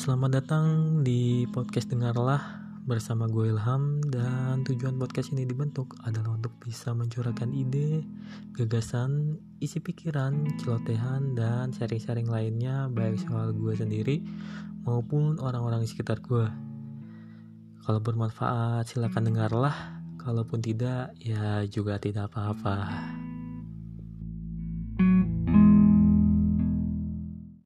Selamat datang di podcast Dengarlah bersama gue Ilham dan tujuan podcast ini dibentuk adalah untuk bisa mencurahkan ide, gagasan, isi pikiran, celotehan, dan sharing-sharing lainnya baik soal gue sendiri maupun orang-orang di sekitar gue. Kalau bermanfaat silakan dengarlah, kalaupun tidak ya juga tidak apa-apa.